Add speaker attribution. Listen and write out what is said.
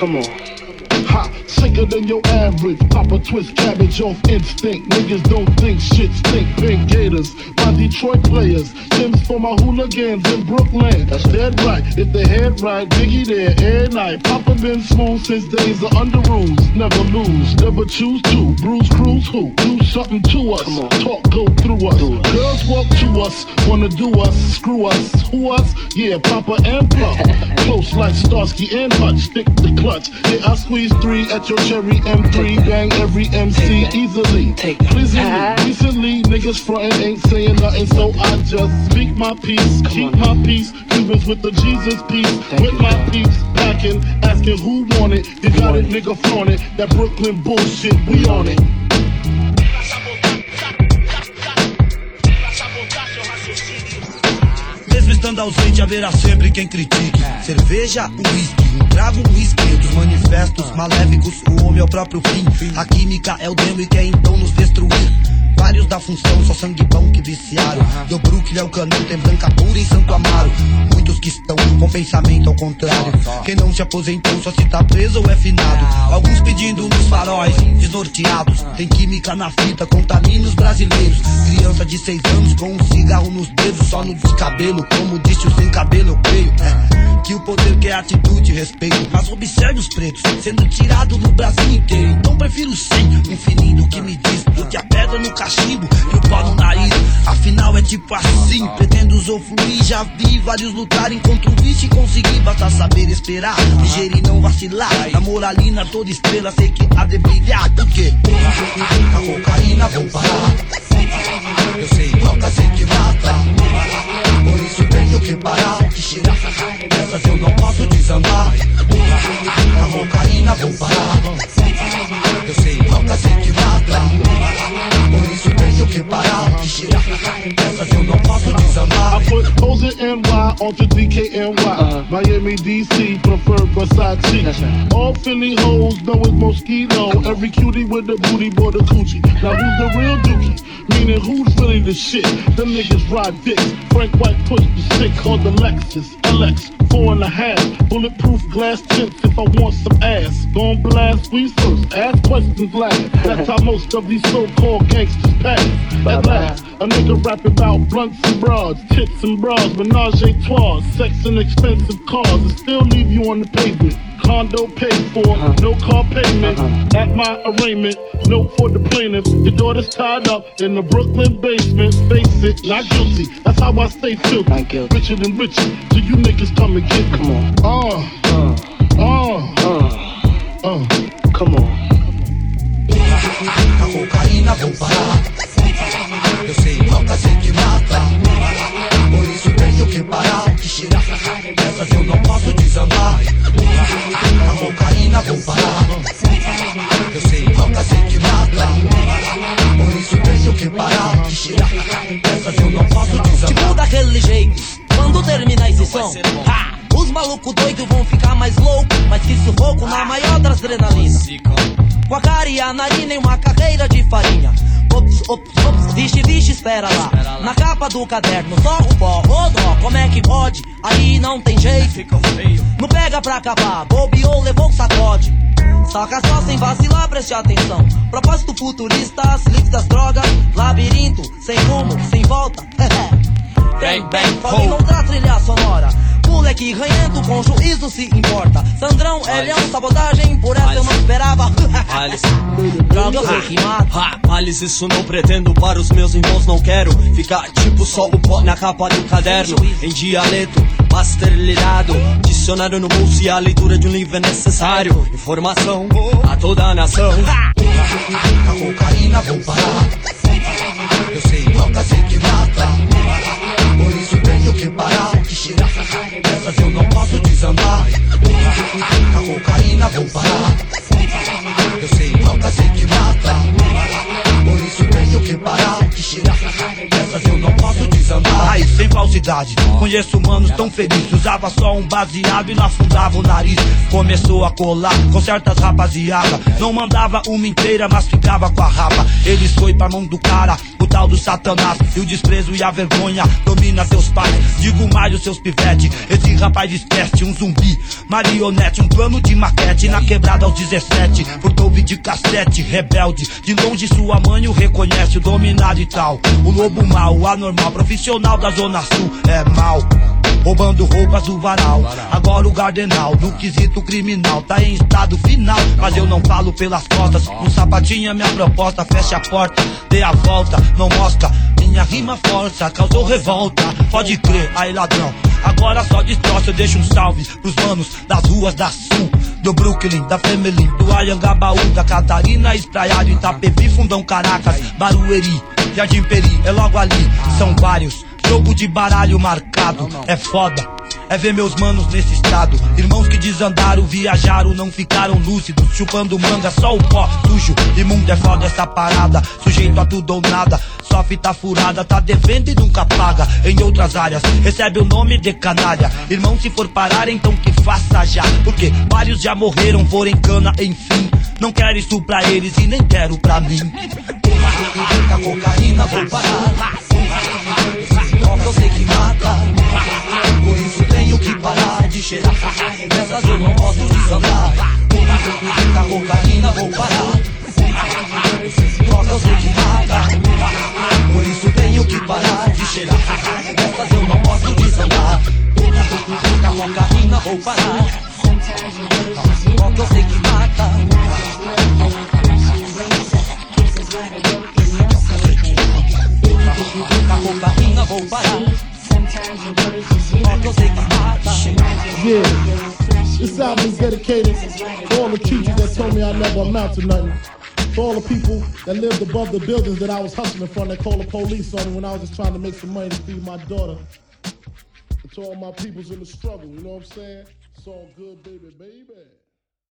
Speaker 1: Come on.
Speaker 2: Ha, sicker than your average. Pop a twist cabbage off instinct. Niggas don't think shit stink. Pink Gators, my Detroit players. Tim's for my hooligans in Brooklyn. That's dead right. If the head right, Biggie there every night. Papa been smooth since days of under rules. Never lose, never choose to. Bruise, cruise, who? Do something to us. Talk, go through us. Girls walk to us, wanna do us, screw us. Who us? Yeah, Papa and Puff. Close like Starsky and Hutch. Stick the clutch. Yeah, I squeeze three at your cherry M3. Bang every MC easily. Pleasingly. Recently, niggas frontin' ain't saying nothing, so I just speak my peace. Keep my peace. Cubans with the Jesus peace. With my peace. Packing, asking who want it. You got it, nigga, flaunt it. That Brooklyn bullshit, we on it.
Speaker 3: Mesmo estando ausente, haverá sempre quem critique. Cerveja, um whisky, um trago, um whisky. Maléficos, o homem é o próprio fim. A química é o demo e quer então nos destruir. Vários da função, só sangue bom que viciaram. Deu Brooklyn é o canudo, tem branca pura em Santo Amaro. Muitos que estão com pensamento ao contrário. Quem não se aposentou só se tá preso ou é finado. Alguns pedindo nos faróis, desnorteados. Tem química na fita, contamina os brasileiros. Criança de seis anos com um cigarro nos dedos, só no descabelo. Como disse o sem cabelo. Que o poder quer atitude e respeito. Mas observe os pretos sendo tirados do Brasil inteiro. Então prefiro sem um fininho que me diz. Do que a pedra no cachimbo e o pau no nariz. Afinal é tipo assim, pretendo usufruir. Já vi vários lutarem contra o vício e consegui. Basta saber esperar, ligeiro e não vacilar. Na moralina toda estrela sei que há de brilhar. Por quê? A cocaína vou parar. Eu sei, droga sei que mata. Tenho que parar. Que tirar dessas eu não posso desandar.
Speaker 2: I put NY onto DKNY. Uh-huh. Miami, DC, prefer Versace.
Speaker 1: Right.
Speaker 2: All Philly hoes know it's Mosquito. Every cutie with the booty boy the coochie. Now who's the real dookie? Meaning who's really the shit? Them niggas ride dicks. Frank White pushed the stick called the Lexus. LX, four and a half. Bulletproof glass tips if I want some ass. Gon' blast we first. Ask questions last. That's how most of these so-called gangsters pass. At last, a nigga rapping about blunts and broads, tits and bras, menage a trois, sex and expensive cars, and still leave you on the pavement. Condo paid for, no car payment. At my arraignment, note for the plaintiff. Your daughter's tied up in the Brooklyn basement. Face it, not guilty. That's how I stay filthy.
Speaker 1: Not guilty.
Speaker 2: Richer than richer. So you niggas come and get me.
Speaker 1: Come on.
Speaker 2: Uh,
Speaker 1: Uh,
Speaker 2: uh,
Speaker 1: uh,
Speaker 2: uh.
Speaker 4: Os malucos doidos vão ficar mais loucos, mas que sufoco na maior das adrenalinas. Com a cara e a narina em uma carreira de farinha. Ops, ops, ops, vixe, vixe, espera lá. Na capa do caderno, só o pó, ô dó, como é que pode? Aí não tem jeito. Não pega pra acabar, bobeou, levou o sacode. Saca só sem vacilar, preste atenção. Propósito futurista, se livre das drogas. Labirinto, sem rumo, sem volta. bang, bang, Pode encontrar trilha sonora. Moleque ranhento com juízo se importa. Sandrão é leão, sabotagem, por essa eu não esperava.
Speaker 5: Alice.
Speaker 4: Droga.
Speaker 5: Ha, males, isso não pretendo para os meus irmãos, não quero ficar tipo só o pó na capa do caderno, em dialeto, master lirado, dicionário no bolso e a leitura de um livro é necessário. Informação a toda a nação.
Speaker 3: A cocaína vou parar. A cocaína vou parar. Falsidade, conheço manos tão felizes. Usava só um baseado e não afundava o nariz. Começou a colar com certas rapaziada. Não mandava uma inteira, mas ficava com a rapa. Eles foi pra mão do cara, o tal do satanás. E o desprezo e a vergonha domina seus pais. Digo mais os seus pivete. Esse rapaz esquece um zumbi, marionete, um plano de maquete. Na quebrada aos 17, por ouvir de cassete, rebelde. De longe sua mãe o reconhece, o dominado e tal. O lobo mau, o anormal, profissional da Zona Sul, é mal. Roubando roupas do varal. Agora o Gardenal, no quesito criminal, tá em estado final. Mas eu não falo pelas costas. Um sapatinho é minha proposta, fecha a porta, dê a volta, não mostra. Minha rima força, causou revolta. Pode crer, aí ladrão. Agora só destroça, eu deixo um salve pros manos das ruas da Sul. Do Brooklyn, da Family, do Ayangabaú, da Catarina, Espraiado, Itapevi, Fundão Caracas, Barueri, Jardim Peri, é logo ali, são vários. Jogo de baralho marcado, é foda. É ver meus manos nesse estado. Irmãos que desandaram, viajaram, não ficaram lúcidos. Chupando manga, só o pó sujo. Imundo é foda essa parada. Sujeito a tudo ou nada. Só fita furada, tá devendo e nunca paga. Em outras áreas, recebe o nome de canalha. Irmão, se for parar, então que faça já. Porque vários já morreram, foram em cana, enfim. Não quero isso pra eles e nem quero pra mim.
Speaker 4: A cocaína vou parar. Cocaína vou parar. Droga eu sei que mata. A cocaína vou parar. Droga eu sei que.
Speaker 2: Yeah. This album is dedicated to all the teachers that told me I never amount to nothing. To all the people that lived above the buildings that I was hustling from that called the police on me when I was just trying to make some money to feed my daughter. To all my peoples in the struggle, you know what I'm saying? It's all good, baby, baby.